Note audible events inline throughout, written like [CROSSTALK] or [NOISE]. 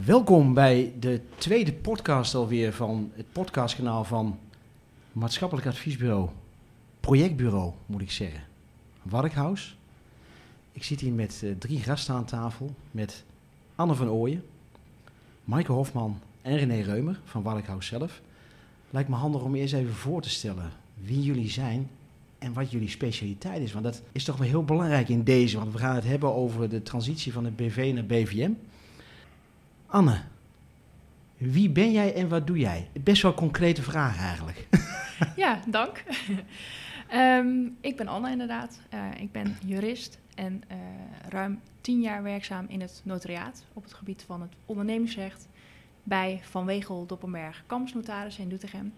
Welkom bij de tweede podcast alweer van het podcastkanaal van Maatschappelijk Adviesbureau, Projectbureau moet ik zeggen, Warkhaus. Ik zit hier met uh, drie gasten aan tafel, met Anne van Ooyen, Maaike Hofman en René Reumer van Warkhaus zelf. Lijkt me handig om eerst even voor te stellen wie jullie zijn en wat jullie specialiteit is. Want dat is toch wel heel belangrijk in deze, want we gaan het hebben over de transitie van het BV naar BVM. Anne, wie ben jij en wat doe jij? Best wel een concrete vraag eigenlijk. [LAUGHS] Ja, dank. [LAUGHS] Ehm, ik ben Anne inderdaad. Uh, ik ben jurist en uh, ruim tien jaar werkzaam in het notariaat op het gebied van het ondernemingsrecht bij Van Wegel Doppenberg Kampsnotaris in Doetinchem.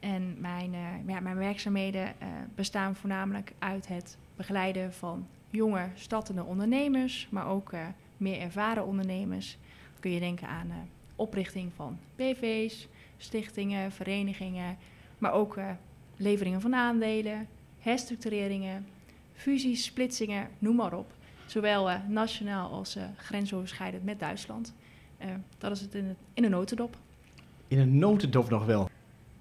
En mijn, uh, ja, mijn werkzaamheden bestaan voornamelijk uit het begeleiden van jonge startende ondernemers, maar ook meer ervaren ondernemers kun je denken aan uh, oprichting van BV's, stichtingen, verenigingen, maar ook uh, leveringen van aandelen, herstructureringen, fusies, splitsingen, noem maar op. Zowel uh, nationaal als grensoverschrijdend met Duitsland. dat is het in, het in een notendop. In een notendop nog wel.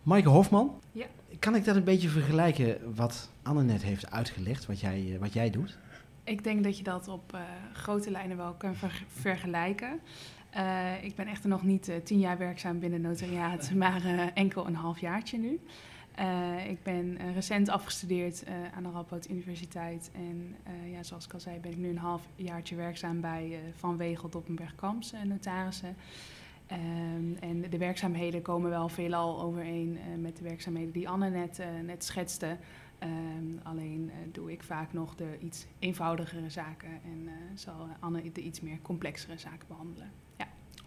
Maaike Hofman, ja. kan ik dat een beetje vergelijken wat Anne net heeft uitgelegd, wat jij, wat jij doet? Ik denk dat je dat op grote lijnen wel kan ver vergelijken. Uh, ik ben echter nog niet uh, tien jaar werkzaam binnen notariaat, maar uh, enkel een half jaartje nu. ik ben recent afgestudeerd aan de Radboud Universiteit. En ja, zoals ik al zei, ben ik nu een half jaartje werkzaam bij Van Wegel Doppenberg Kamps notarissen. Um, en de werkzaamheden komen wel veelal overeen met de werkzaamheden die Anne net, net schetste. Um, alleen doe ik vaak nog de iets eenvoudigere zaken en zal Anne de iets meer complexere zaken behandelen.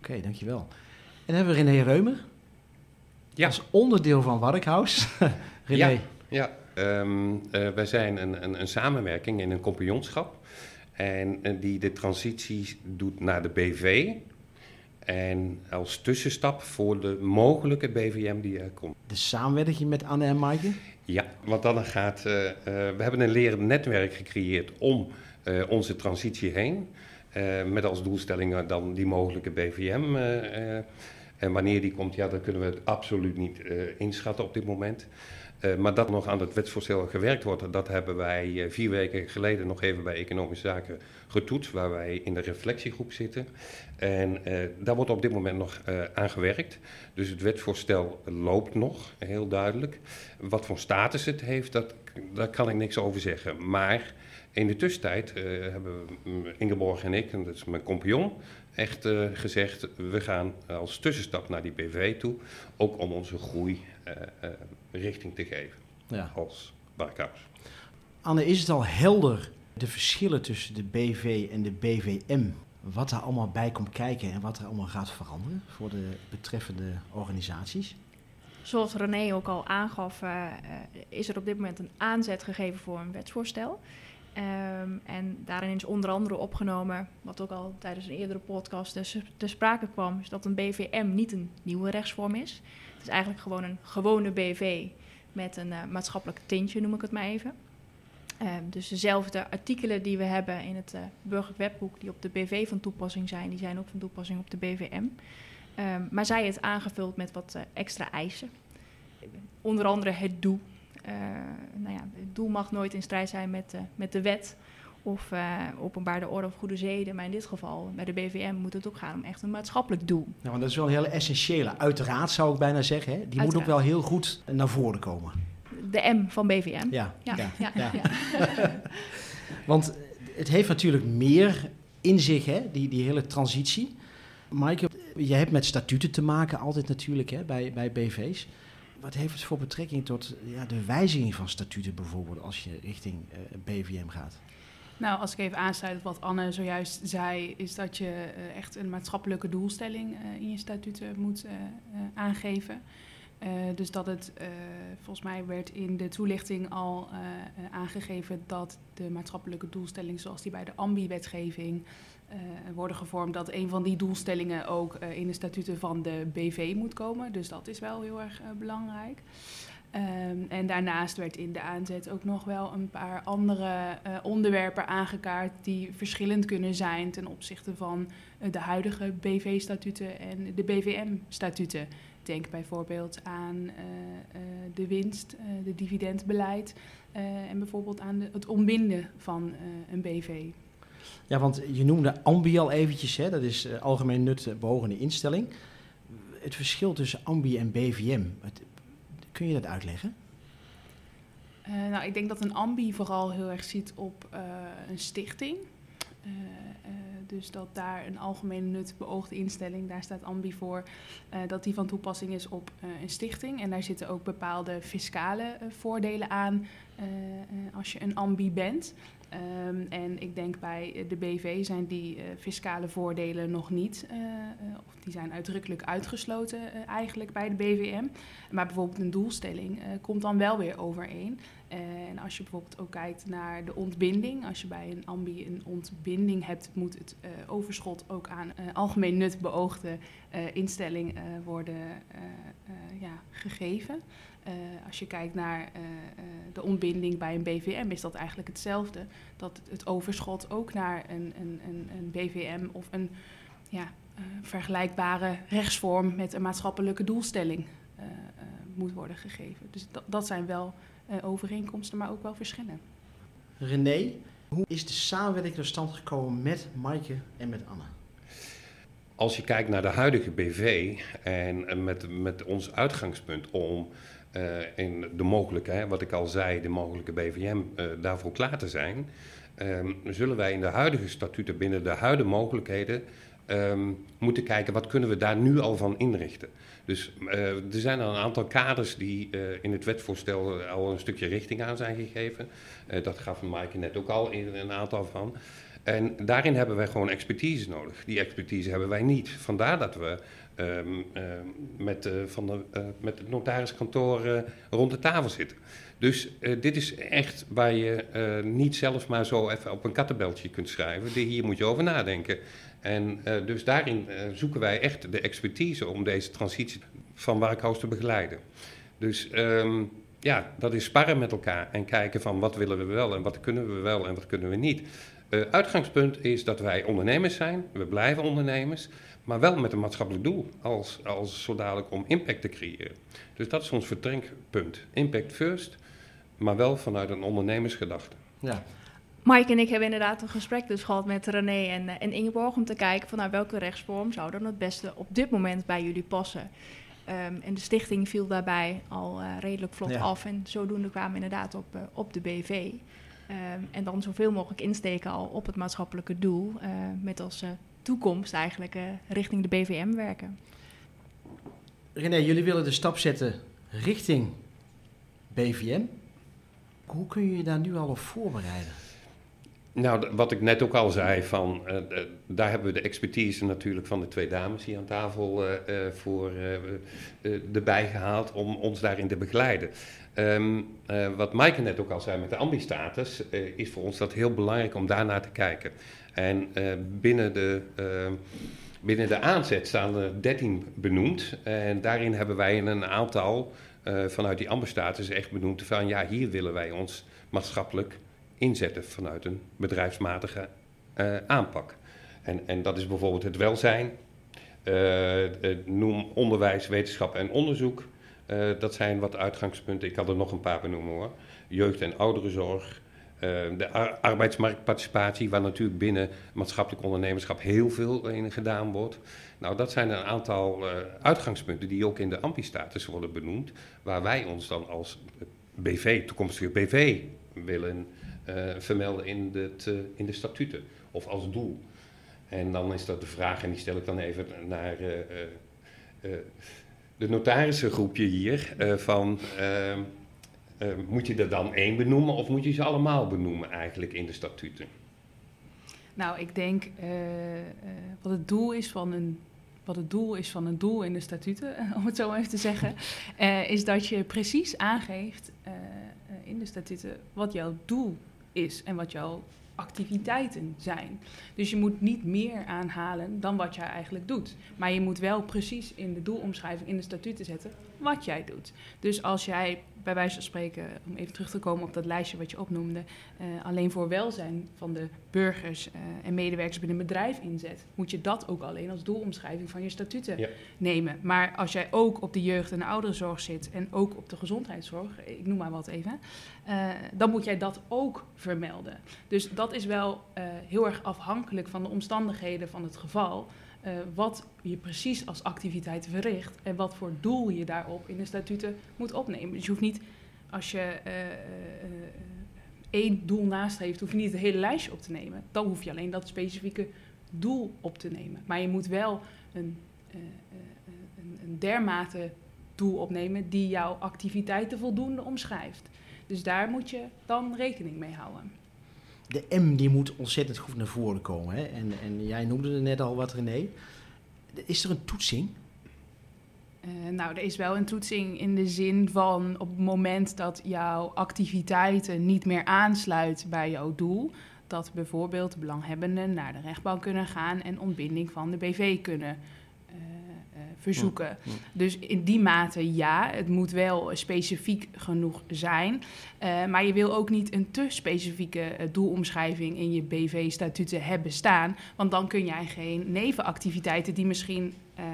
Oké, okay, dankjewel. En dan hebben we René Reumer. Ja. Als onderdeel van Warkhaus. [LAUGHS] René. Ja, ja. Um, uh, wij zijn een, een, een, samenwerking in een compagnonschap. En, en die de transitie doet naar de BV. En als tussenstap voor de mogelijke BVM die er komt. De samenwerking met Anne en Maaike? Ja, want dan gaat. Uh, we hebben een lerend netwerk gecreëerd om onze transitie heen. Uh, met als doelstelling dan die mogelijke BVM. Uh, uh, en wanneer die komt, ja, dat kunnen we absoluut niet inschatten op dit moment. maar dat nog aan het wetsvoorstel gewerkt wordt, dat hebben wij vier weken geleden nog even bij Economische Zaken getoetst, waar wij in de reflectiegroep zitten. En daar wordt op dit moment nog aan gewerkt. Dus het wetsvoorstel loopt nog, heel duidelijk. Wat voor status het heeft, dat, daar kan ik niks over zeggen. Maar in de tussentijd uh, hebben Ingeborg en ik, en dat is mijn compagnon, echt uh, gezegd: we gaan als tussenstap naar die BV toe, ook om onze groei uh, richting te geven ja. als Barkhaus. Anne, is het al helder de verschillen tussen de BV en de BVM? Wat er allemaal bij komt kijken en wat er allemaal gaat veranderen voor de betreffende organisaties? Zoals René ook al aangaf, is er op dit moment een aanzet gegeven voor een wetsvoorstel. Um, en daarin is onder andere opgenomen, wat ook al tijdens een eerdere podcast te sprake kwam, is dat een BVM niet een nieuwe rechtsvorm is. Het is eigenlijk gewoon een gewone BV met een uh, maatschappelijk tintje, noem ik het maar even. Um, dus dezelfde artikelen die we hebben in het uh, burgerlijk die op de BV van toepassing zijn, die zijn ook van toepassing op de BVM. Um, maar zij het aangevuld met wat uh, extra eisen. Onder andere het doel nou ja, het doel mag nooit in strijd zijn met, uh, met de wet of uh, openbaarde orde of goede zeden. Maar in dit geval, bij de BVM, moet het ook gaan om echt een maatschappelijk doel. Nou, want dat is wel een hele essentiële. Uiteraard zou ik bijna zeggen, hè? die Uiteraard. moet ook wel heel goed naar voren komen. De M van BVM. Ja, ja, ja. ja, ja. [LAUGHS] want het heeft natuurlijk meer in zich, hè? Die, die hele transitie. Maaike, je hebt met statuten te maken altijd natuurlijk hè, bij, bij BV's wat heeft het voor betrekking tot ja, de wijziging van statuten bijvoorbeeld als je richting eh, BVM gaat? Nou, als ik even aansluit op wat Anne zojuist zei, is dat je uh, echt een maatschappelijke doelstelling uh, in je statuten moet aangeven. Dus dat het, volgens mij werd in de toelichting al aangegeven dat de maatschappelijke doelstelling zoals die bij de AMBI-wetgeving uh, worden gevormd, dat een van die doelstellingen ook uh, in de statuten van de BV moet komen. Dus dat is wel heel erg uh, belangrijk. Ehm, en daarnaast werd in de aanzet ook nog wel een paar andere uh, onderwerpen aangekaart die verschillend kunnen zijn ten opzichte van uh, de huidige BV-statuten en de BVM-statuten. Denk bijvoorbeeld aan uh, de winst, de dividendbeleid en bijvoorbeeld aan de, het ontbinden van een BV. Ja, want je noemde AMBI al eventjes, hè? dat is algemeen nut behogende instelling. Het verschil tussen AMBI en BVM, het, Kun je dat uitleggen? Uh, nou, ik denk dat een ambi vooral heel erg ziet op uh, een stichting. Uh, dus dat daar een algemene nut beoogde instelling, daar staat ambi voor, dat die van toepassing is op een stichting. En daar zitten ook bepaalde fiscale voordelen aan als je een ambi bent. Um, en ik denk bij de BV zijn die uh, fiscale voordelen nog niet, uh, of die zijn uitdrukkelijk uitgesloten eigenlijk bij de BVM. Maar bijvoorbeeld een doelstelling komt dan wel weer overeen. en als je bijvoorbeeld ook kijkt naar de ontbinding, als je bij een ambi een ontbinding hebt, moet het overschot ook aan algemeen nut beoogde instelling worden ja, gegeven. Uh, als je kijkt naar uh, uh, de ontbinding bij een BVM, is dat eigenlijk hetzelfde. Dat het overschot ook naar een, een, een, een BVM of een ja, vergelijkbare rechtsvorm met een maatschappelijke doelstelling moet worden gegeven. Dus dat, dat zijn wel overeenkomsten, maar ook wel verschillen. René, hoe is de samenwerking tot stand gekomen met Maaike en met Anne? Als je kijkt naar de huidige BV en met, met ons uitgangspunt om uh, in de mogelijke, wat ik al zei, de mogelijke BVM uh, daarvoor klaar te zijn, um, zullen wij in de huidige statuten binnen de huidige mogelijkheden um, moeten kijken wat kunnen we daar nu al van inrichten. Dus uh, er zijn al een aantal kaders die in het wetsvoorstel al een stukje richting aan zijn gegeven. dat gaf Maaike net ook al in een aantal van. En daarin hebben wij gewoon expertise nodig. Die expertise hebben wij niet. Vandaar dat we um, met, uh, van de, uh, met het notariskantoor rond de tafel zitten. Dus dit is echt waar je niet zelf maar zo even op een kattenbeltje kunt schrijven. Hier moet je over nadenken. En dus daarin zoeken wij echt de expertise om deze transitie van Warkhaus te begeleiden. Dus um, ja, dat is sparren met elkaar en kijken van wat willen we wel en wat kunnen we wel en wat kunnen we niet. Uitgangspunt is dat wij ondernemers zijn, we blijven ondernemers. Maar wel met een maatschappelijk doel, als, als zo dadelijk om impact te creëren. Dus dat is ons vertrekpunt. Impact first, maar wel vanuit een ondernemersgedachte. Ja. Mike en ik hebben inderdaad een gesprek dus gehad met René en, en Ingeborg om te kijken van nou, welke rechtsvorm zou dan het beste op dit moment bij jullie passen. Um, en de stichting viel daarbij al uh, redelijk vlot af en zodoende kwamen we inderdaad op, uh, op de BV. Um, en dan zoveel mogelijk insteken al op het maatschappelijke doel uh, met als toekomst eigenlijk uh, richting de BVM werken. René, jullie willen de stap zetten richting BVM. Hoe kun je je daar nu al op voorbereiden? Nou, wat ik net ook al zei, van, uh, daar hebben we de expertise natuurlijk van de twee dames hier aan tafel uh, voor erbij gehaald om ons daarin te begeleiden. Um, wat Maaike net ook al zei met de ambistatus, is voor ons dat heel belangrijk om daarnaar te kijken. En binnen, de, binnen de aanzet staan er 13 benoemd. En daarin hebben wij een aantal vanuit die amberstatus echt benoemd van ja, hier willen wij ons maatschappelijk inzetten vanuit een bedrijfsmatige aanpak. En, en dat is bijvoorbeeld het welzijn, noem onderwijs, wetenschap en onderzoek. dat zijn wat uitgangspunten. Ik kan er nog een paar benoemen hoor. Jeugd- en ouderenzorg, de arbeidsmarktparticipatie, waar natuurlijk binnen maatschappelijk ondernemerschap heel veel in gedaan wordt. Nou, dat zijn een aantal uitgangspunten die ook in de AMPI-status worden benoemd, waar wij ons dan als BV, toekomstige BV, willen vermelden in, het, in de statuten of als doel. En dan is dat de vraag, en die stel ik dan even naar de notarissengroepje hier, van ehm, moet je er dan één benoemen of moet je ze allemaal benoemen eigenlijk in de statuten? Nou, ik denk uh, wat het doel is van een wat het doel is van een doel in de statuten, [LAUGHS] om het zo even te zeggen, [LAUGHS] is dat je precies aangeeft in de statuten wat jouw doel is en wat jouw activiteiten zijn. Dus je moet niet meer aanhalen dan wat jij eigenlijk doet. Maar je moet wel precies in de doelomschrijving in de statuten zetten wat jij doet. Dus als jij bij wijze van spreken, om even terug te komen op dat lijstje wat je opnoemde, eh, alleen voor welzijn van de burgers eh, en medewerkers binnen een bedrijf inzet, moet je dat ook alleen als doelomschrijving van je statuten Ja. nemen. Maar als jij ook op de jeugd- en de ouderenzorg zit en ook op de gezondheidszorg, ik noem maar wat even, eh, dan moet jij dat ook vermelden. Dus dat is wel heel erg afhankelijk van de omstandigheden van het geval. Eh, wat je precies als activiteit verricht en wat voor doel je daarop in de statuten moet opnemen. Dus je hoeft niet, als je eh, eh, één doel nastreeft, hoef je niet het hele lijstje op te nemen. Dan hoef je alleen dat specifieke doel op te nemen. Maar je moet wel een, een, een dermate doel opnemen die jouw activiteiten voldoende omschrijft. Dus daar moet je dan rekening mee houden. De M die moet ontzettend goed naar voren komen. Hè? En, en jij noemde er net al wat, René. Is er een toetsing? Eh, nou, er is wel een toetsing in de zin van op het moment dat jouw activiteiten niet meer aansluit bij jouw doel, dat bijvoorbeeld de belanghebbenden naar de rechtbank kunnen gaan en ontbinding van de BV kunnen verzoeken. Ja, ja. Dus in die mate ja, het moet wel specifiek genoeg zijn. Eh, maar je wil ook niet een te specifieke eh, doelomschrijving in je BV-statuten hebben staan. Want dan kun jij geen nevenactiviteiten die misschien eh,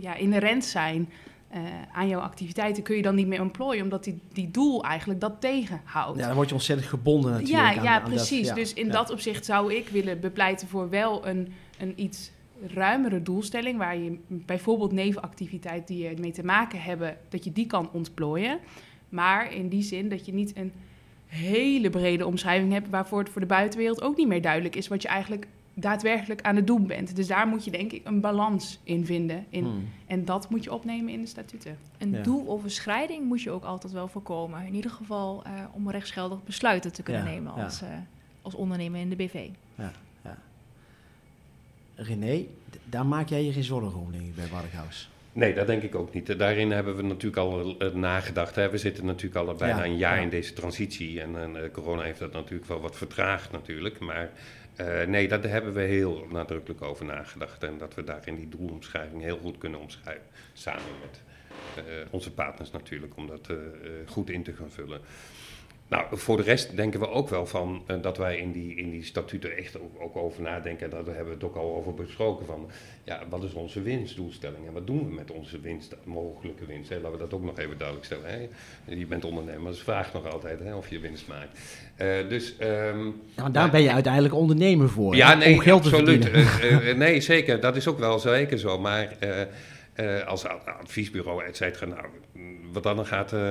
ja, inherent zijn aan jouw activiteiten, kun je dan niet meer employen, omdat die, die doel eigenlijk dat tegenhoudt. Ja, dan word je ontzettend gebonden natuurlijk. Ja, aan- ja aan dat- precies. ja, dus in dat opzicht zou ik willen bepleiten voor wel een, een iets ruimere doelstelling, waar je bijvoorbeeld nevenactiviteiten die er mee te maken hebben, dat je die kan ontplooien. Maar in die zin dat je niet een hele brede omschrijving hebt, waarvoor het voor de buitenwereld ook niet meer duidelijk is wat je eigenlijk daadwerkelijk aan het doen bent. Dus daar moet je denk ik een balans in vinden. In, Hmm. En dat moet je opnemen in de statuten. Een Ja. doeloverschrijding moet je ook altijd wel voorkomen. In ieder geval eh, om rechtsgeldig besluiten te kunnen Ja, nemen ja. als, eh, als ondernemer in de BV. René, daar maak jij je geen zorgen om, denk ik, bij Warkhuis. Nee, dat denk ik ook niet. Daarin hebben we natuurlijk al eh, nagedacht. Hè. We zitten natuurlijk al bijna Ja, een jaar ja. in deze transitie. En, en, eh, corona heeft dat natuurlijk wel wat vertraagd natuurlijk. Maar eh, nee, daar hebben we heel nadrukkelijk over nagedacht. En dat we daarin die doelomschrijving heel goed kunnen omschrijven. Samen met onze partners natuurlijk, om dat goed in te gaan vullen. Nou, voor de rest denken we ook wel van eh, dat wij in die, in die statuten echt ook, ook over nadenken. Daar hebben we het ook al over besproken. Van, ja, wat is onze winstdoelstelling en wat doen we met onze winst, mogelijke winst? Hè? Laten we dat ook nog even duidelijk stellen. Hè? Je bent ondernemer, dus vraag nog altijd hè, of je winst maakt. Eh, dus, want daar ben je uiteindelijk ondernemer voor. ja, nee, om geld te absoluut. verdienen. Eh, nee, zeker. Dat is ook wel zeker zo. Maar eh, als ad- adviesbureau, et cetera, nou, wat dan gaat, eh,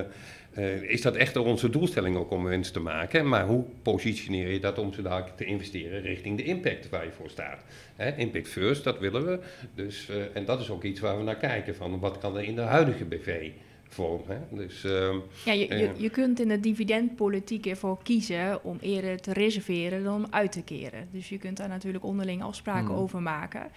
eh, is dat echt onze doelstelling ook om winst te maken. Maar hoe positioneer je dat om te investeren richting de impact waar je voor staat? Hè, impact first, dat willen we. Dus, eh, en dat is ook iets waar we naar kijken. Van wat kan er in de huidige BV vorm? Hè? Dus, ehm, Ja, je, Ja. je, je kunt in de dividendpolitiek ervoor kiezen om eerder te reserveren dan om uit te keren. Dus je kunt daar natuurlijk onderling afspraken Hmm. over maken.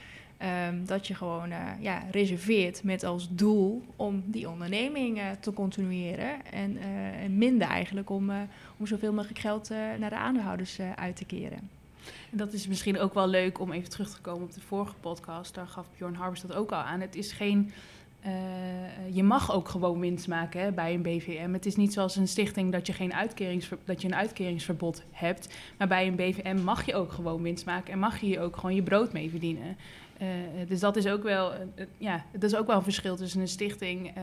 Ehm, dat je gewoon eh, ja, reserveert met als doel om die onderneming eh, te continueren. En, eh, en minder eigenlijk om, om zoveel mogelijk geld naar de aandeelhouders uit te keren. En dat is misschien ook wel leuk om even terug te komen op de vorige podcast. Daar gaf Bjorn Harbers dat ook al aan. Het is geen. je mag ook gewoon winst maken hè, bij een BVM. Het is niet zoals een stichting dat je, geen uitkeringsver, dat je een uitkeringsverbod hebt. Maar bij een BVM mag je ook gewoon winst maken en mag je hier ook gewoon je brood mee verdienen. Eh, dus dat is ook wel, eh, eh, ja, dat is ook wel een verschil tussen een stichting eh, eh,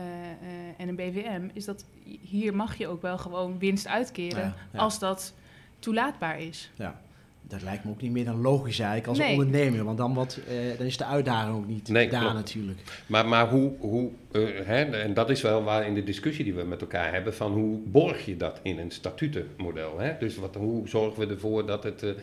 en een BVM. Is dat hier mag je ook wel gewoon winst uitkeren Ja, ja. als dat toelaatbaar is. Ja. Dat lijkt me ook niet meer dan logisch eigenlijk als Nee. ondernemer. Want dan, wat, eh, dan is de uitdaging ook niet Nee, daar klopt. natuurlijk. Maar, maar hoe, hoe eh, hè, en dat is wel waar in de discussie die we met elkaar hebben, van hoe borg je dat in een statutenmodel? Hè? Dus wat, hoe zorgen we ervoor dat het, eh, eh,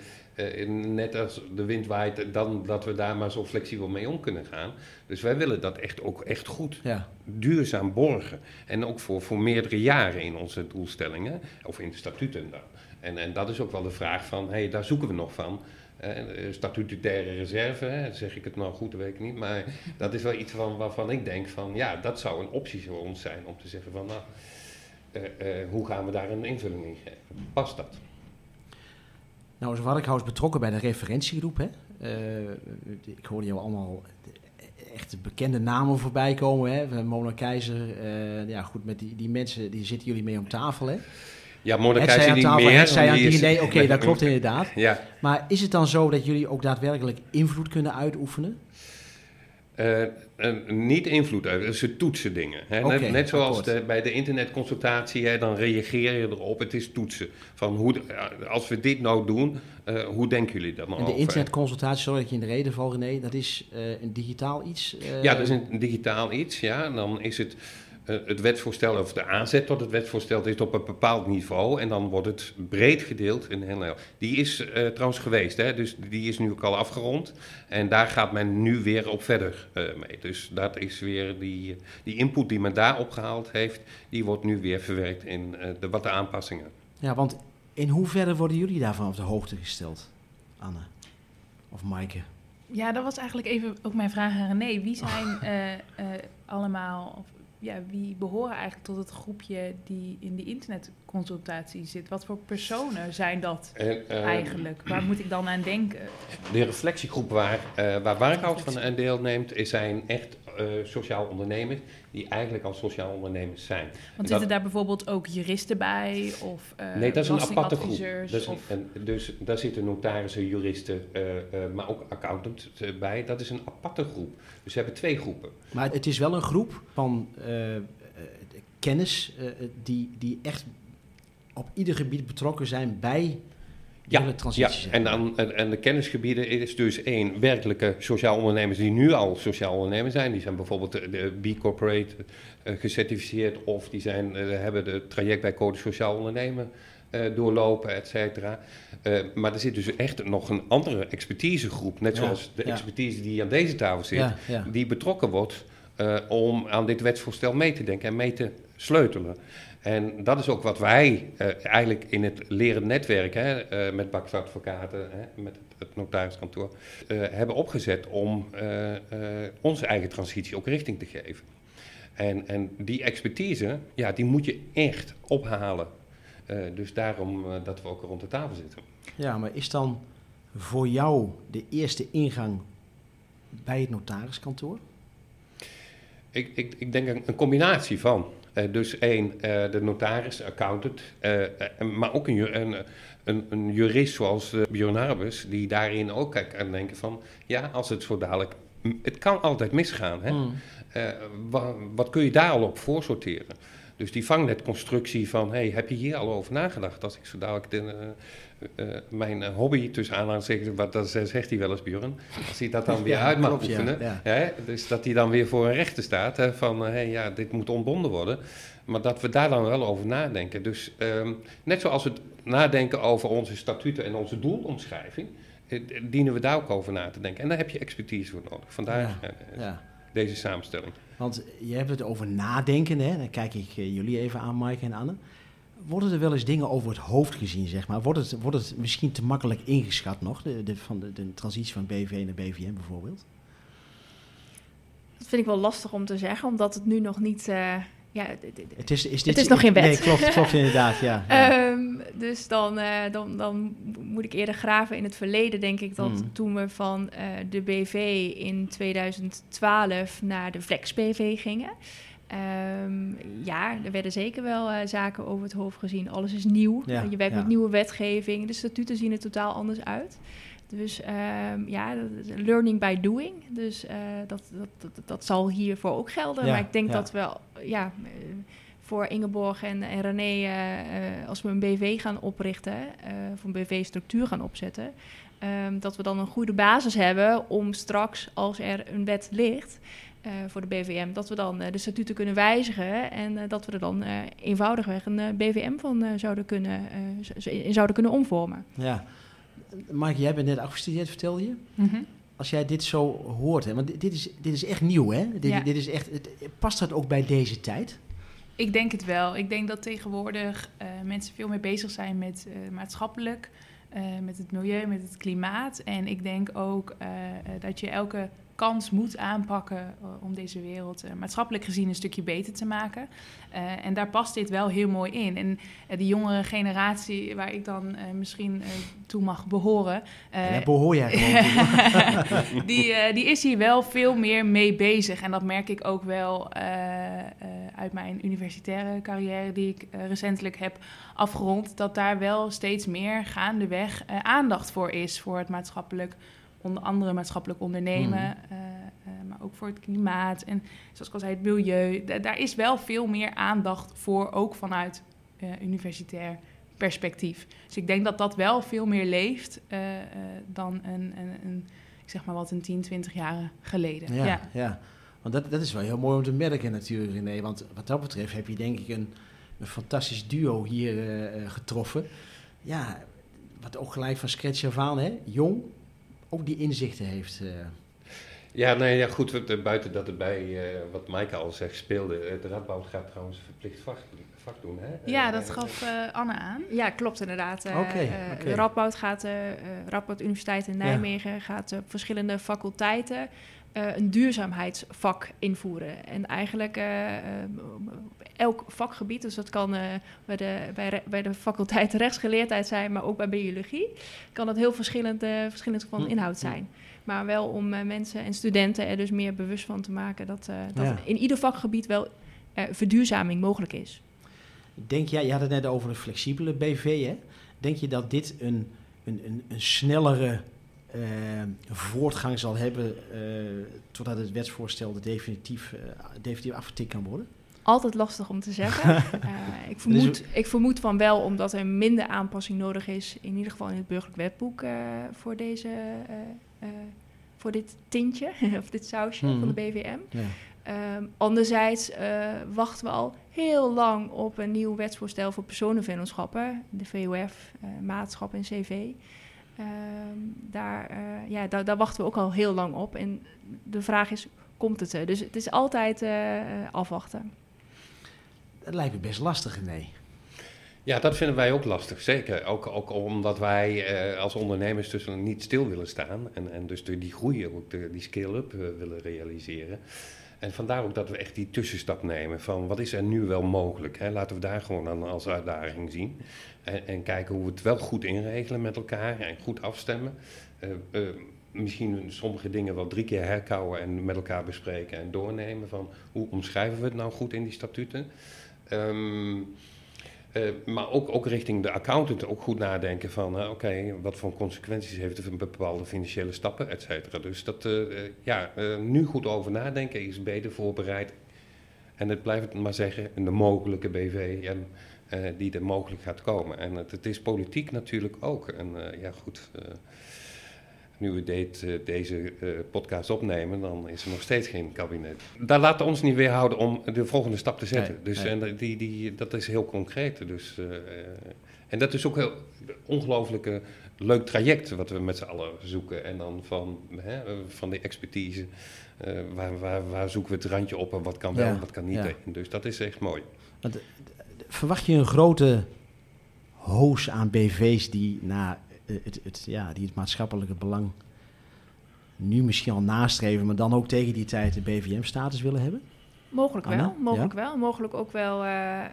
net als de wind waait, dan dat we daar maar zo flexibel mee om kunnen gaan. Dus wij willen dat echt ook echt goed, Ja. duurzaam borgen. En ook voor, voor meerdere jaren in onze doelstellingen, of in de statuten dan. En, en dat is ook wel de vraag van, hey, daar zoeken we nog van. Eh, statutaire reserve, hè, zeg ik het nou goed, dat weet ik niet. Maar dat is wel iets van, waarvan ik denk van, ja, dat zou een optie voor ons zijn om te zeggen van, nou, eh, eh, hoe gaan we daar een invulling in geven? Past dat? Nou is Warkhuis betrokken bij de referentiegroep. Hè? Eh, ik hoorde jou allemaal echt bekende namen voorbij komen. Hè? Mona Keizer, eh, ja goed, met die, die mensen, die zitten jullie mee om tafel, hè? Ja, Mona Keizer aan niet tafel, meer. zij aan die is- die, nee, oké, dat klopt inderdaad. Ja, Maar is het dan zo dat jullie ook daadwerkelijk invloed kunnen uitoefenen? Eh, eh, niet invloed uit, ze toetsen dingen. Hè. Net, net zoals de- bij de internetconsultatie, hè, dan reageer je erop. Het is toetsen. Van hoe, ja, als we dit nou doen, eh, hoe denken jullie dan En over? de internetconsultatie, sorry dat je in de reden val, René, dat is eh, een digitaal iets? eh, Ja, dat is een digitaal iets. Ja. Dan is het eh, het wetsvoorstel, of de aanzet tot het wetsvoorstel, is op een bepaald niveau. En dan wordt het breed gedeeld in heel Nederland. Die is eh, trouwens geweest, hè, dus die is nu ook al afgerond. En daar gaat men nu weer op verder eh, mee. Dus dat is weer die, die input die men daar opgehaald heeft, die wordt nu weer verwerkt in eh, de, wat de aanpassingen. Ja, want in hoeverre worden jullie daarvan op de hoogte gesteld, Anne? Of Maaike? Ja, dat was eigenlijk even ook mijn vraag aan René. Wie zijn [LAUGHS] eh, eh, allemaal, of, ja, wie behoren eigenlijk tot het groepje die in die internetconsultatie zit? Wat voor personen zijn dat En, eh, eigenlijk? Waar moet ik dan aan denken? De reflectiegroep waar, eh waar Warkhout van aan deelneemt, is zijn echt eh, sociaal ondernemers die eigenlijk al sociaal ondernemers zijn. Want dat- zitten daar bijvoorbeeld ook juristen bij? Of uh, nee, dat is een aparte groep. belastingadviseurs? Dat is een- of- en dus daar zitten notarissen, juristen, eh, eh, maar ook accountants bij. Dat is een aparte groep. Dus we hebben twee groepen. Maar het is wel een groep van eh, eh, kennis eh, die, die echt op ieder gebied betrokken zijn bij hele Ja, transitie. en, dan, en, en de kennisgebieden is dus één, werkelijke sociaal ondernemers die nu al sociaal ondernemer zijn. Die zijn bijvoorbeeld de, de B Corporate eh, gecertificeerd of die zijn, eh, hebben de traject bij Code Sociaal Ondernemen eh, doorlopen, et cetera. Eh, maar er zit dus echt nog een andere expertisegroep, net Ja, zoals de ja. expertise die aan deze tafel zit, ja, ja. die betrokken wordt eh, om aan dit wetsvoorstel mee te denken en mee te sleutelen. En dat is ook wat wij eh, eigenlijk in het leren netwerk hè, eh, met Bakkers Advocaten, hè, met het, het notariskantoor, eh, hebben opgezet om onze eigen transitie ook richting te geven. En, en die expertise, ja, die moet je echt ophalen. Dus daarom dat we ook rond de tafel zitten. ja, maar is dan voor jou de eerste ingang bij het notariskantoor? Ik, ik, ik denk een, een combinatie van. Eh, dus één, eh, de notaris, accountant, eh, maar ook een, een, een, een jurist zoals Björn Harbus, die daarin ook en denken van, ja, als het zo dadelijk, het kan altijd misgaan. Hè? Hmm. Eh, wa- wat kun je daar al op voorsorteren? Dus die vangnetconstructie van, hey, heb je hier al over nagedacht? Als ik zo dadelijk de, eh, eh, mijn eh, hobby tussen aanhalingstekens, wat dat zegt hij wel eens, Björn, als hij dat dan [LAUGHS] weer Ja, uit mag klopt, oefenen, ja. Hè? Dus dat hij dan weer voor een rechter staat, hè, van, hey, ja, dit moet ontbonden worden. Maar dat we daar dan wel over nadenken. Dus ehm, net zoals we nadenken over onze statuten en onze doelomschrijving, eh, dienen we daar ook over na te denken. En daar heb je expertise voor nodig. Vandaar eh, deze samenstelling. Want je hebt het over nadenken, hè? dan kijk ik eh, jullie even aan, Maaike en Anne. Worden er wel eens dingen over het hoofd gezien, zeg maar? Wordt het, wordt het misschien te makkelijk ingeschat nog, de, de, van de, de transitie van BV naar BVM bijvoorbeeld? Dat vind ik wel lastig om te zeggen, omdat het nu nog niet... eh, ja, Het is, is, dit, is nog geen wet. Nee, klopt, klopt [LAUGHS] inderdaad, ja. ja. Ehm, dus dan, eh, dan, dan moet ik eerder graven in het verleden, denk ik, dat Mm. toen we van eh, de BV in 2012 naar de Flex BV gingen. Ehm, ja, er werden zeker wel eh, zaken over het hoofd gezien. Alles is nieuw. Ja, je werkt ja. met nieuwe wetgeving. De statuten zien er totaal anders uit. Dus ehm, ja, learning by doing. Dus eh, dat, dat, dat, dat zal hiervoor ook gelden. Ja, maar ik denk ja. dat we ja, eh, voor Ingeborg en, en René, eh, als we een BV gaan oprichten, of een BV-structuur gaan opzetten, ehm, dat we dan een goede basis hebben om straks, als er een wet ligt voor de BVM, dat we dan eh, de statuten kunnen wijzigen en dat we er dan eenvoudigweg een BVM van zouden, kunnen, in zouden kunnen omvormen. ja. Maaike, jij bent net afgestudeerd, vertelde je? Mhm. Als jij dit zo hoort, hè, want dit, is, dit is echt nieuw, hè? Dit, Ja. dit is echt, het- past dat ook bij deze tijd? Ik denk het wel. Ik denk dat tegenwoordig eh, mensen veel meer bezig zijn met eh, maatschappelijk, eh, met het milieu, met het klimaat. En ik denk ook dat je elke kans moet aanpakken eh, om deze wereld uh, maatschappelijk gezien een stukje beter te maken. Uh, en daar past dit wel heel mooi in. En die jongere generatie, waar ik dan misschien toe mag behoren. ja, behoor jij gewoon [LAUGHS] die, die is hier wel veel meer mee bezig. En dat merk ik ook wel uit mijn universitaire carrière, die ik recentelijk heb afgerond. Dat daar wel steeds meer gaandeweg aandacht voor is voor het maatschappelijk onder andere maatschappelijk ondernemen, mm. uh, uh, maar ook voor het klimaat en zoals ik al zei, het milieu. daar is wel veel meer aandacht voor, ook vanuit uh, universitair perspectief. Dus ik denk dat dat wel veel meer leeft dan een, een, een, ik zeg maar wat, een 10, 20 jaar geleden. Ja, ja. ja. want dat, dat is wel heel mooi om te merken natuurlijk, René. Want wat dat betreft heb je denk ik een, een fantastisch duo hier getroffen. Ja, wat ook gelijk van scratch af aan, hè? jong, ook die inzichten heeft. Uh. Ja, nee, ja, goed, buiten dat het bij, uh, wat Maaike al zegt, speelde. De Radboud gaat trouwens verplicht vak, vak doen, hè? Ja, dat gaf uh, Anne aan. Ja, klopt inderdaad. Okay, okay. De Radboud gaat, Radboud Universiteit in Nijmegen ja. gaat op verschillende faculteiten een duurzaamheidsvak invoeren. En eigenlijk elk vakgebied, dus dat kan bij, de, bij, bij de faculteit [LAUGHS] rechtsgeleerdheid zijn, maar ook bij biologie, kan dat heel verschillend, verschillend van hm. inhoud zijn. Maar wel om mensen en studenten er dus meer bewust van te maken dat, dat in ieder vakgebied wel verduurzaming mogelijk is. Denk jij, je had het net over een flexibele BV, hè? Denk je dat dit een, een, een, een snellere uh, voortgang zal hebben uh, totdat het wetsvoorstel definitief, uh, definitief afgetikt kan worden? Altijd lastig om te zeggen. [LAUGHS] ik, vermoed, ik vermoed van wel, omdat er minder aanpassing nodig is, in ieder geval in het burgerlijk wetboek, voor, deze, voor dit tintje, [LAUGHS] of dit sausje van de mhm. BVM. Ja. Um, anderzijds wachten we al heel lang op een nieuw wetsvoorstel voor personenvennootschappen, de VOF, maatschap en CV. Um, daar, ja, daar, daar, wachten we ook al heel lang op. En de vraag is, komt het er? Dus het is altijd afwachten. Dat lijkt me best lastig, nee. Ja, dat vinden wij ook lastig, zeker. Ook, ook omdat wij uh, als ondernemers dus niet stil willen staan. En, en dus die groei, ook die scale-up willen realiseren. En vandaar ook dat we echt die tussenstap nemen van wat is er nu wel mogelijk. Hè? Laten we daar gewoon aan als uitdaging zien. En, en, kijken hoe we het wel goed inregelen met elkaar en goed afstemmen. Uh, uh, misschien sommige dingen wel drie keer herkouwen en met elkaar bespreken en doornemen van hoe omschrijven we het nou goed in die statuten. Um, uh, maar ook, ook richting de accountant ook goed nadenken van, oké, wat voor consequenties heeft het voor bepaalde financiële stappen, et cetera. Dus dat, uh, ja, nu goed over nadenken is beter voorbereid. En het blijft maar zeggen, de mogelijke BV en die er mogelijk gaat komen. En het, het is politiek natuurlijk ook. En ja, goed nu we deed, uh, deze uh, podcast opnemen, dan is er nog steeds geen kabinet. Daar laten ons niet weerhouden om de volgende stap te zetten. Nee, dus En die, die, dat is heel concreet. Dus, uh, en dat is ook een ongelooflijk leuk traject wat we met z'n allen zoeken. En dan van, hè, van de expertise, waar, waar, waar zoeken we het randje op en wat kan wel en wat kan niet. Ja. Dus dat is echt mooi. Want, verwacht je een grote hoos aan BV's die na eh, het, het, ja, die het maatschappelijke belang nu misschien al nastreven, maar dan ook tegen die tijd de BVM-status willen hebben? Mogelijk wel, mogelijk wel. Mogelijk ook wel uh, uh,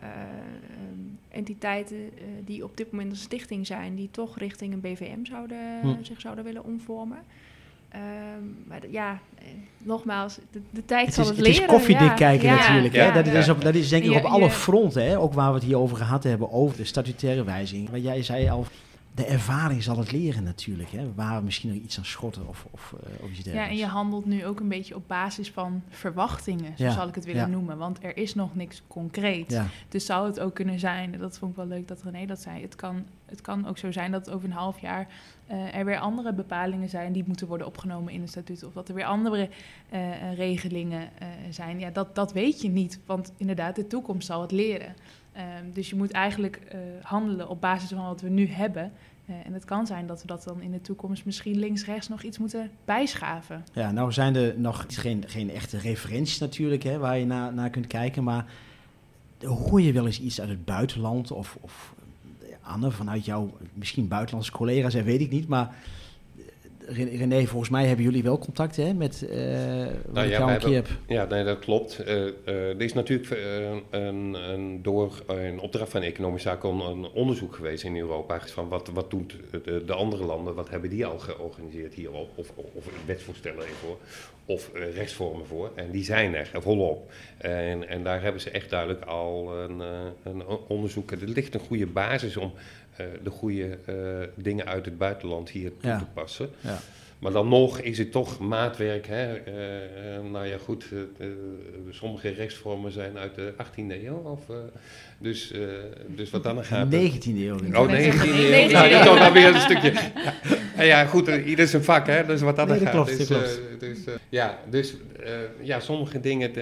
entiteiten uh, die op dit moment een stichting zijn, die toch richting een BVM zouden, hm. zich zouden willen omvormen. Um, maar ja, nogmaals, de, de tijd het zal is, het, het leren. Het is koffiedik kijken ja. natuurlijk. Ja. Hè? Dat, is op, dat is denk ik op alle fronten, hè? ook waar we het hier over gehad hebben, over de statutaire wijziging. Maar jij zei al, de ervaring zal het leren natuurlijk. Hè? Waar we misschien nog iets aan schotten of, of, of iets dergelijks. Ja, en je handelt nu ook een beetje op basis van verwachtingen, zo ja. zal ik het willen ja. noemen. Want er is nog niks concreet. Ja. Dus zou het ook kunnen zijn, dat vond ik wel leuk dat René dat zei... het kan, het kan ook zo zijn dat over een half jaar uh, er weer andere bepalingen zijn... die moeten worden opgenomen in het statuut. Of dat er weer andere uh, regelingen zijn. Ja, dat, dat weet je niet, want inderdaad, de toekomst zal het leren. Um, dus je moet eigenlijk uh, handelen op basis van wat we nu hebben. Uh, en het kan zijn dat we dat dan in de toekomst misschien links-rechts nog iets moeten bijschaven. Ja, nou zijn er nog geen, geen echte referenties natuurlijk hè, waar je naar, naar kunt kijken. Maar hoor je wel eens iets uit het buitenland of, of Anne, vanuit jouw misschien buitenlandse collega's, en weet ik niet. Maar René, volgens mij hebben jullie wel contact hè, met uh, wat nou, ja, jou een keer heb. Ja, nee, dat klopt. Uh, uh, er is natuurlijk een, een, door een opdracht van Economische Zaken een onderzoek geweest in Europa. Van wat, wat doen de, de, andere landen, wat hebben die al georganiseerd hierop? Of, of wetsvoorstellen voor, of rechtsvormen voor. En die zijn er volop. En, en daar hebben ze echt duidelijk al een, een onderzoek. Er ligt een goede basis om de goede eh, dingen uit het buitenland hier toe te passen. Ja. Maar dan nog is het toch maatwerk. Hè? Uh, nou ja, goed, sommige rechtsvormen zijn uit de 18e eeuw. Of, dus, dus wat dan gaat. 19e eeuw. Oh, 19e eeuw. Nou, dat weer een stukje. Ja, ja goed, ieder zijn vak, hè? Dus wat dan nee, gaat. Klopt, dus, dus ja, dus ja, sommige dingen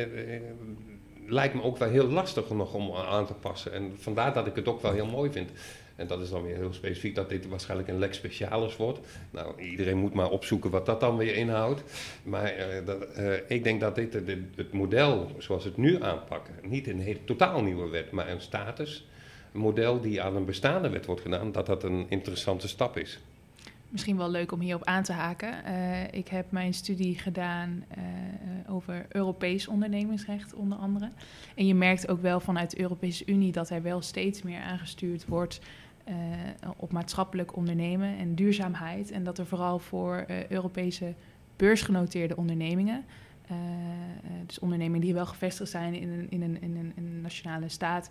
lijkt me ook wel heel lastig nog om aan te passen. En vandaar dat ik het ook wel heel mooi vind. En dat is dan weer heel specifiek dat dit waarschijnlijk een lex specialis wordt. Nou, iedereen moet maar opzoeken wat dat dan weer inhoudt. Maar uh, dat, uh, ik denk dat dit, het model zoals het nu aanpakken, niet een totaal nieuwe wet, maar een status, een model die aan een bestaande wet wordt gedaan, dat dat een interessante stap is. Misschien wel leuk om hierop aan te haken. Uh, ik heb mijn studie gedaan over Europees ondernemingsrecht, onder andere. En je merkt ook wel vanuit de Europese Unie dat er wel steeds meer aangestuurd wordt uh, op maatschappelijk ondernemen en duurzaamheid. En dat er vooral voor Europese beursgenoteerde ondernemingen, dus ondernemingen die wel gevestigd zijn in in een, in een, in een nationale staat,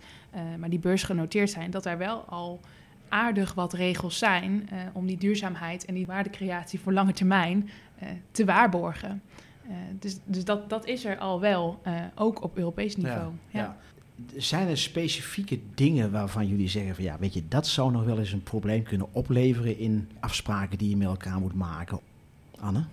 maar die beursgenoteerd zijn, dat daar wel al aardig wat regels zijn om die duurzaamheid en die waardecreatie voor lange termijn te waarborgen. dus dus dat, dat is er al wel, ook op Europees niveau. Ja, ja zijn er specifieke dingen waarvan jullie zeggen van ja, weet je, dat zou nog wel eens een probleem kunnen opleveren in afspraken die je met elkaar moet maken? Anne?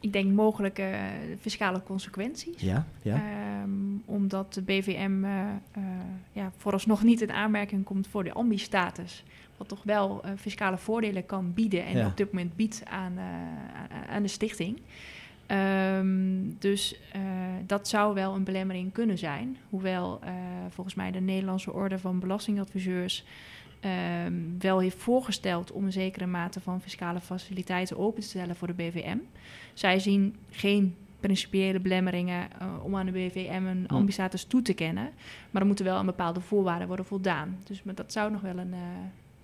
Ik denk mogelijke fiscale consequenties. Ja, ja. Um, omdat de BVM uh, uh, ja, vooralsnog niet in aanmerking komt voor de ambi-status. Wat toch wel uh, fiscale voordelen kan bieden en op dit moment biedt aan, aan de stichting. Um, dus dat zou wel een belemmering kunnen zijn. Hoewel volgens mij de Nederlandse Orde van Belastingadviseurs um, wel heeft voorgesteld om een zekere mate van fiscale faciliteiten open te stellen voor de BVM. Zij zien geen principiële belemmeringen uh, om aan de BVM een ambistatus toe te kennen. Maar er moeten wel aan bepaalde voorwaarden worden voldaan. Dus maar dat zou nog wel een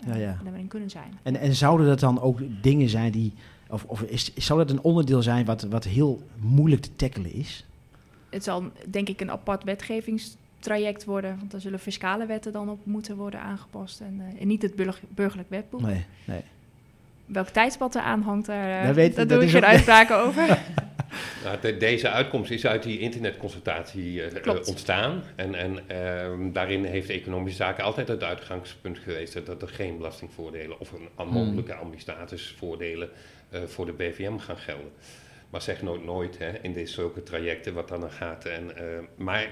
ja, ja. belemmering kunnen zijn. En, en zouden dat dan ook dingen zijn die of, of is, zal het een onderdeel zijn wat, wat heel moeilijk te tackelen is? Het zal denk ik een apart wetgevingstraject worden. Want daar zullen fiscale wetten dan op moeten worden aangepast. En, uh, en niet het burgerlijk wetboek. Nee, nee. Welk tijdspad er aan hangt, daar, weet, daar doe ik geen uitspraken over. [LAUGHS] Nou, deze uitkomst is uit die internetconsultatie uh, ontstaan. En, en uh, daarin heeft Economische Zaken altijd het uitgangspunt geweest dat er geen belastingvoordelen of een hmm. mogelijke mm. ambistatusvoordelen uh, voor de BVM gaan gelden. Maar zeg nooit nooit hè, in deze zulke trajecten wat dan gaat. En, maar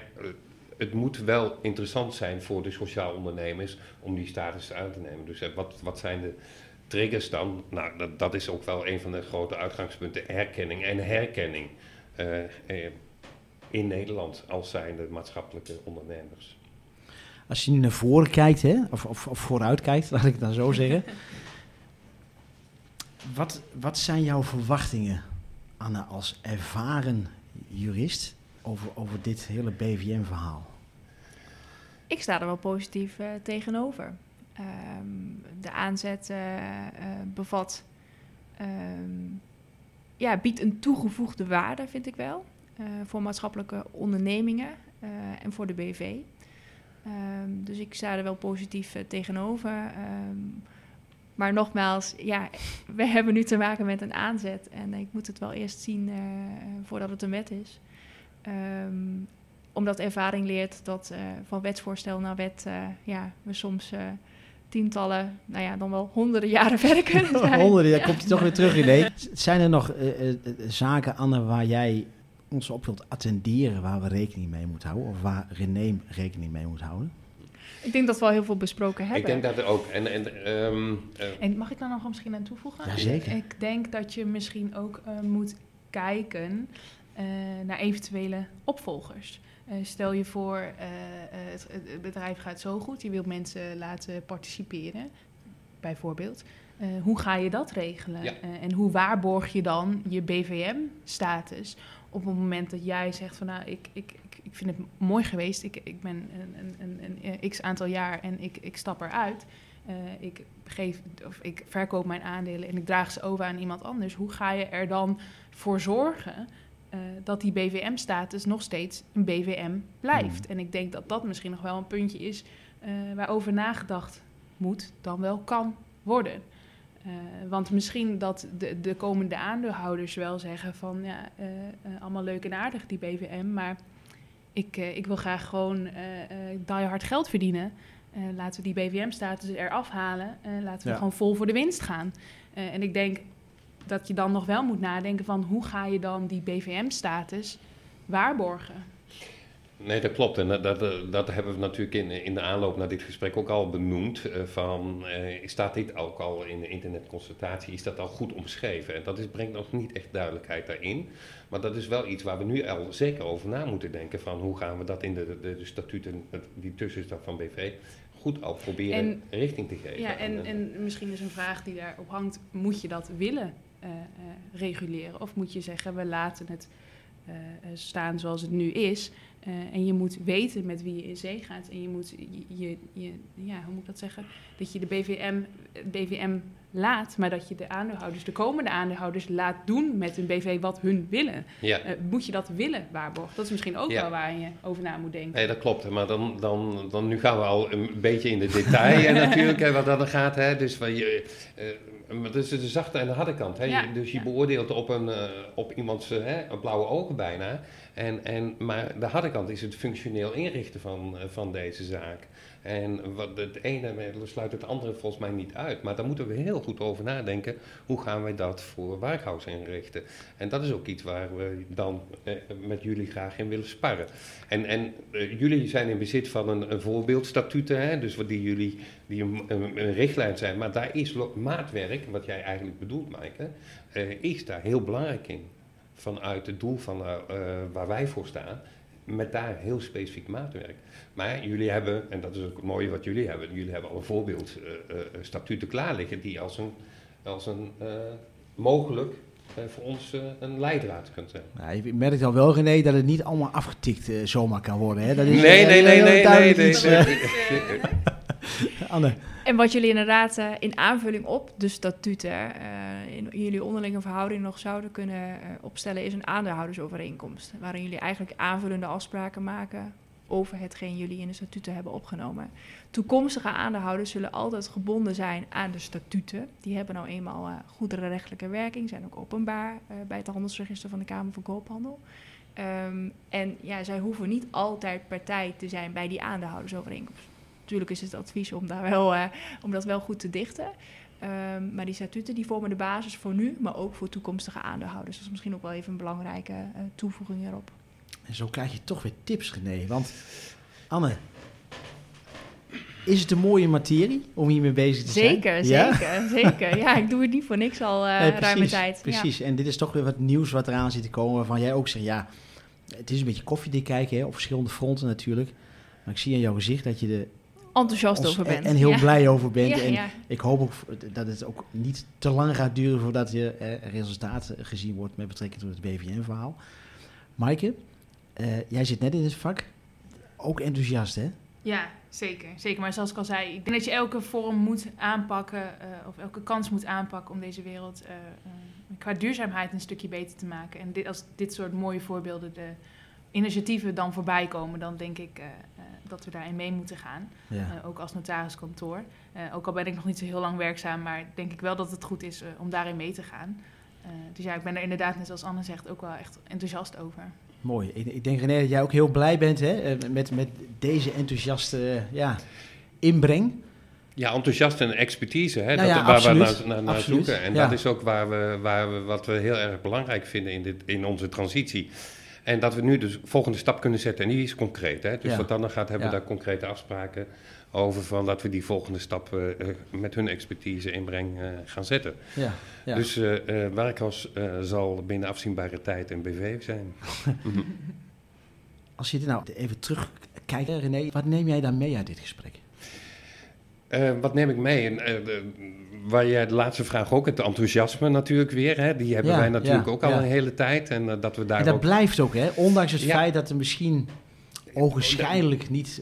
het moet wel interessant zijn voor de sociaal ondernemers om die status uit te nemen. Dus wat, wat zijn de triggers dan, nou, dat, dat is ook wel een van de grote uitgangspunten, erkenning en herkenning uh, in Nederland als zijnde maatschappelijke ondernemers. Als je nu naar voren kijkt, hè, of, of, of vooruit kijkt, [LAUGHS] laat ik het dan zo zeggen. wat, wat zijn jouw verwachtingen, Anne, als ervaren jurist over, over dit hele BVM-verhaal? Ik sta er wel positief uh, tegenover. Um, de aanzet uh, uh, bevat, um, ja, biedt een toegevoegde waarde, vind ik wel, voor maatschappelijke ondernemingen en voor de BV. Um, dus ik sta er wel positief tegenover. maar nogmaals, ja, we hebben nu te maken met een aanzet en ik moet het wel eerst zien voordat het een wet is omdat ervaring leert dat uh, van wetsvoorstel naar wet uh, ja, we soms uh, tientallen, nou ja, dan wel honderden jaren verder kunnen zijn. honderden, daar komt hij toch weer terug in. Nee. [LAUGHS] Zijn er nog uh, uh, zaken, Anne, waar jij ons op wilt attenderen, waar we rekening mee moeten houden? Of waar René rekening mee moet houden? Ik denk dat we al heel veel besproken hebben. Ik denk dat er ook. En, en, um, en mag ik daar nog misschien aan toevoegen? Jazeker. Ik denk dat je misschien ook moet kijken naar eventuele opvolgers. Uh, stel je voor, uh, het, het, bedrijf gaat zo goed, je wilt mensen laten participeren, bijvoorbeeld. Eh, hoe ga je dat regelen? Ja. Eh, en hoe waarborg je dan je BVM-status op het moment dat jij zegt van nou, ik, ik, ik, ik vind het mooi geweest, ik, ik ben een, een, een, een, x aantal jaar en ik, ik stap eruit. Eh, ik, geef, of ik verkoop mijn aandelen en ik draag ze over aan iemand anders. Hoe ga je er dan voor zorgen eh, dat die BVM-status nog steeds een BVM blijft? En ik denk dat dat misschien nog wel een puntje is eh, waarover nagedacht moet, dan wel kan worden. Eh, want misschien dat de, de komende aandeelhouders wel zeggen van ja, allemaal leuk en aardig die BVM, maar ik, ik wil graag gewoon die hard geld verdienen. Laten we die BVM-status eraf halen. en laten we Ja. gewoon vol voor de winst gaan. En ik denk dat je dan nog wel moet nadenken van hoe ga je dan die BVM-status waarborgen? Nee, dat klopt. En dat, dat, dat hebben we natuurlijk in, in de aanloop naar dit gesprek ook al benoemd. eh, van, eh, staat dit ook al in de internetconsultatie? Is dat al goed omschreven? En dat is, brengt nog niet echt duidelijkheid daarin. Maar dat is wel iets waar we nu al zeker over na moeten denken. Van hoe gaan we dat in de, de, de statuten, die tussenstap van BV, goed al proberen En- richting te geven. Ja, en, en misschien is een vraag die daarop hangt: moet je dat willen reguleren? Of moet je zeggen, we laten het eh, eh, staan zoals het nu is? Eh, en je moet weten met wie je in zee gaat. En je moet, je, je, je- ja, hoe moet ik dat zeggen? Dat je de BVM, BVM laat, maar dat je de aandeelhouders, de komende aandeelhouders, laat doen met hun BV wat hun willen. ja. Eh, moet je dat willen waarborgen? Dat is misschien ook Ja. wel waar je over na moet denken. Nee, dat klopt. Maar dan, dan, dan nu gaan we al een beetje in de detail en [LAUGHS] natuurlijk, hè, wat dat er gaat. Hè. Dus van je, eh, maar dat is de zachte en de harde kant. Hè. Ja, dus je beoordeelt op, een, eh, op iemands eh, hè, een blauwe ogen bijna. En, en, maar de harde kant is het functioneel inrichten van, eh, van deze zaak. En wat het ene sluit het andere volgens mij niet uit. Maar daar moeten we heel goed over nadenken. Hoe gaan wij dat voor Werkhouse inrichten? En dat is ook iets waar we dan eh, met jullie graag in willen sparren. En, en eh, jullie zijn in bezit van een, een voorbeeldstatuten, hè, dus wat die jullie die een, richtlijn zijn. Maar daar is maatwerk, wat jij eigenlijk bedoelt, Maaike, eh, is daar heel belangrijk in. Vanuit het doel van waar wij voor staan, met daar heel specifiek maatwerk. Maar jullie hebben, en dat is ook het mooie wat jullie hebben, jullie hebben al een voorbeeld eh, eh, statuten klaar liggen die als een, als een eh, mogelijk voor ons een leidraad kunt zijn. Nou, je merkt al wel, René, dat het niet allemaal afgetikt zomaar kan worden. Hè? Dat is, Nee, nee, nee, nee, nee, iets, nee, nee. [LAUGHS] Anne, En wat jullie inderdaad in aanvulling op de statuten eh, in jullie onderlinge verhouding nog zouden kunnen opstellen, is een aandeelhoudersovereenkomst. Waarin jullie eigenlijk aanvullende afspraken maken over hetgeen jullie in de statuten hebben opgenomen. Toekomstige aandeelhouders zullen altijd gebonden zijn aan de statuten. Die hebben nou eenmaal goederenrechtelijke werking, zijn ook openbaar eh, bij het handelsregister van de Kamer van Koophandel. Ehm, en ja, zij hoeven niet altijd partij te zijn bij die aandeelhoudersovereenkomst. Natuurlijk is het advies om, daar wel, eh, om dat wel goed te dichten. Ehm, maar die statuten die vormen de basis voor nu, maar ook voor toekomstige aandeelhouders. Dat is misschien ook wel even een belangrijke toevoeging hierop. En zo krijg je toch weer tips, René. Want, Anne, is het een mooie materie om hiermee bezig te zijn? Zeker, Ja? zeker, zeker. Ja, ik doe het niet voor niks al eh Nee, ruime tijd. Ja. Precies, en dit is toch weer wat nieuws wat eraan zit te komen, waarvan jij ook zegt, ja, het is een beetje koffiedik kijken, hè, op verschillende fronten natuurlijk. Maar ik zie aan jouw gezicht dat je er Enthousiast ons- over bent. en heel ja. blij over bent. En ik hoop ook dat het ook niet te lang gaat duren voordat je eh, resultaat gezien wordt met betrekking tot het BVN-verhaal. Maaike, eh, jij zit net in het vak, ook enthousiast hè? Ja, zeker, zeker. Maar zoals ik al zei, ik denk dat je elke vorm moet aanpakken, eh, of elke kans moet aanpakken om deze wereld eh, qua duurzaamheid een stukje beter te maken. En dit, als dit soort mooie voorbeelden, de initiatieven dan voorbij komen, dan denk ik dat we daarin mee moeten gaan. Ja. Ook als notariskantoor. Ook al ben ik nog niet zo heel lang werkzaam, maar denk ik wel dat het goed is om daarin mee te gaan. Dus ja, ik ben er inderdaad, net zoals Anne zegt, ook wel echt enthousiast over. Mooi. Ik, ik denk René dat jij ook heel blij bent hè, eh, met, met deze enthousiaste eh, ja, inbreng. Ja, enthousiast en expertise, hè, Nou dat, ja, waar absoluut. we naar, naar, zoeken. En ja. dat is ook waar we, waar we, wat we heel erg belangrijk vinden in, dit, in onze transitie. En dat we nu de volgende stap kunnen zetten. En die is concreet. Hè? Dus Ja. wat dan gaat, hebben we daar concrete afspraken over. Van dat we die volgende stap eh, eh, met hun expertise inbreng eh, gaan zetten. Ja, ja. Dus eh eh Werkhuis eh, zal binnen afzienbare tijd een BV zijn. [LAUGHS] Mhm. Als je er nou even terugkijkt, René, wat neem jij dan mee uit dit gesprek? Eh, wat neem ik mee? En, eh, waar jij de laatste vraag ook, het enthousiasme natuurlijk weer. Hè? Die hebben Ja, wij natuurlijk ja, ook al ja. een hele tijd. En dat we daar En dat ook... blijft ook, hè? Ondanks het Ja. feit dat er misschien ogenschijnlijk niet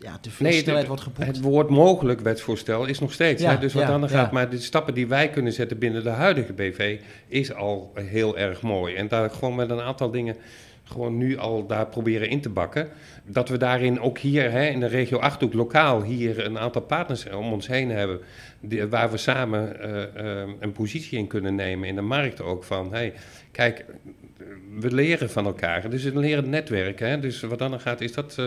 ja, te veel Nee, snelheid het- wordt geboekt. Het woord mogelijk wetsvoorstel is nog steeds. Ja, hè? Dus wat ja, dan ja. gaat. Maar de stappen die wij kunnen zetten binnen de huidige BV is al heel erg mooi. En daar gewoon met een aantal dingen gewoon nu al daar proberen in te bakken. Dat we daarin ook hier hè, in de regio Achterhoek lokaal hier een aantal partners om ons heen hebben. Die, waar we samen eh, eh, een positie in kunnen nemen in de markt ook. Van hey, kijk, we leren van elkaar. Dus een lerend netwerk. Hè? Dus wat dan gaat, is dat eh,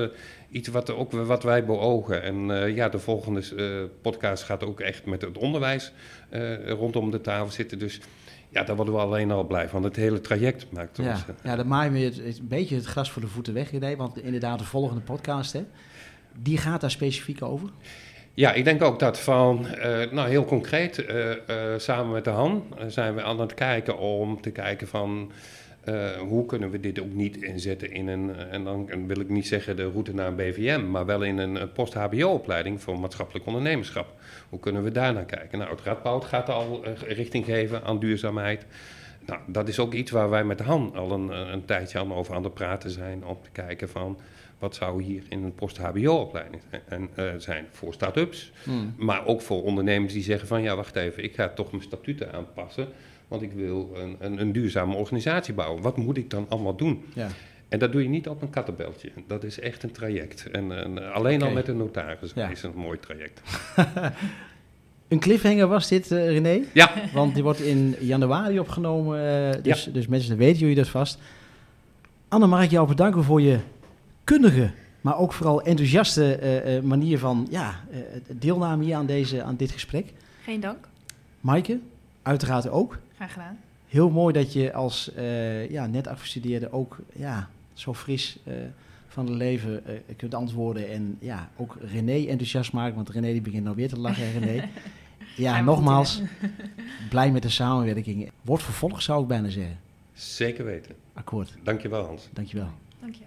iets wat, ook, wat wij beogen. En eh, ja, de volgende eh, podcast gaat ook echt met het onderwijs rondom de tafel zitten. Dus ja, daar worden we alleen al blij van. Het hele traject maakt ons. Ja, ja dan maaien we het, het- een beetje het gras voor de voeten weg, René. Want inderdaad, de volgende podcast, hè, die gaat daar specifiek over. Ja, ik denk ook dat van, nou heel concreet, samen met de Han zijn we aan het kijken om te kijken van eh, hoe kunnen we dit ook niet inzetten in een, eh, en dan wil ik niet zeggen de route naar een BVM, maar wel in een eh, post-HBO-opleiding voor maatschappelijk ondernemerschap. Hoe kunnen we daar naar kijken? Nou, het Radboud gaat al richting geven aan duurzaamheid. Nou, dat is ook iets waar wij met Han al een, een tijdje aan over aan het praten zijn, om te kijken van wat zou hier in een post-HBO-opleiding eh, zijn voor start-ups. Maar ook voor ondernemers die zeggen van ja, wacht even, ik ga toch mijn statuten aanpassen. Want ik wil een, een, een duurzame organisatie bouwen. Wat moet ik dan allemaal doen? Ja. En dat doe je niet op een kattenbeltje. Dat is echt een traject. En, en alleen al met een notaris Ja. is het een mooi traject. [LAUGHS] Een cliffhanger was dit, eh, René. Ja, [LAUGHS] Want die wordt in januari opgenomen. eh, dus, dus mensen, weten jullie dat vast. Anne, mag ik jou bedanken voor je kundige, maar ook vooral enthousiaste eh, eh, manier van ja, eh, deelname hier aan, deze, aan dit gesprek. Geen dank. Maaike, uiteraard ook. Graag gedaan. Heel mooi dat je als eh, ja, net afgestudeerde ook ja, zo fris eh, van het leven eh, kunt antwoorden. En ja, ook René enthousiast maken, want René die begint nou weer te lachen, hè, René. [LAUGHS] Ja, Hij nogmaals, [LAUGHS] blij met de samenwerking. Wordt vervolgd, zou ik bijna zeggen. zeker weten. Akkoord, Dankjewel Hans. dankjewel. Dank je.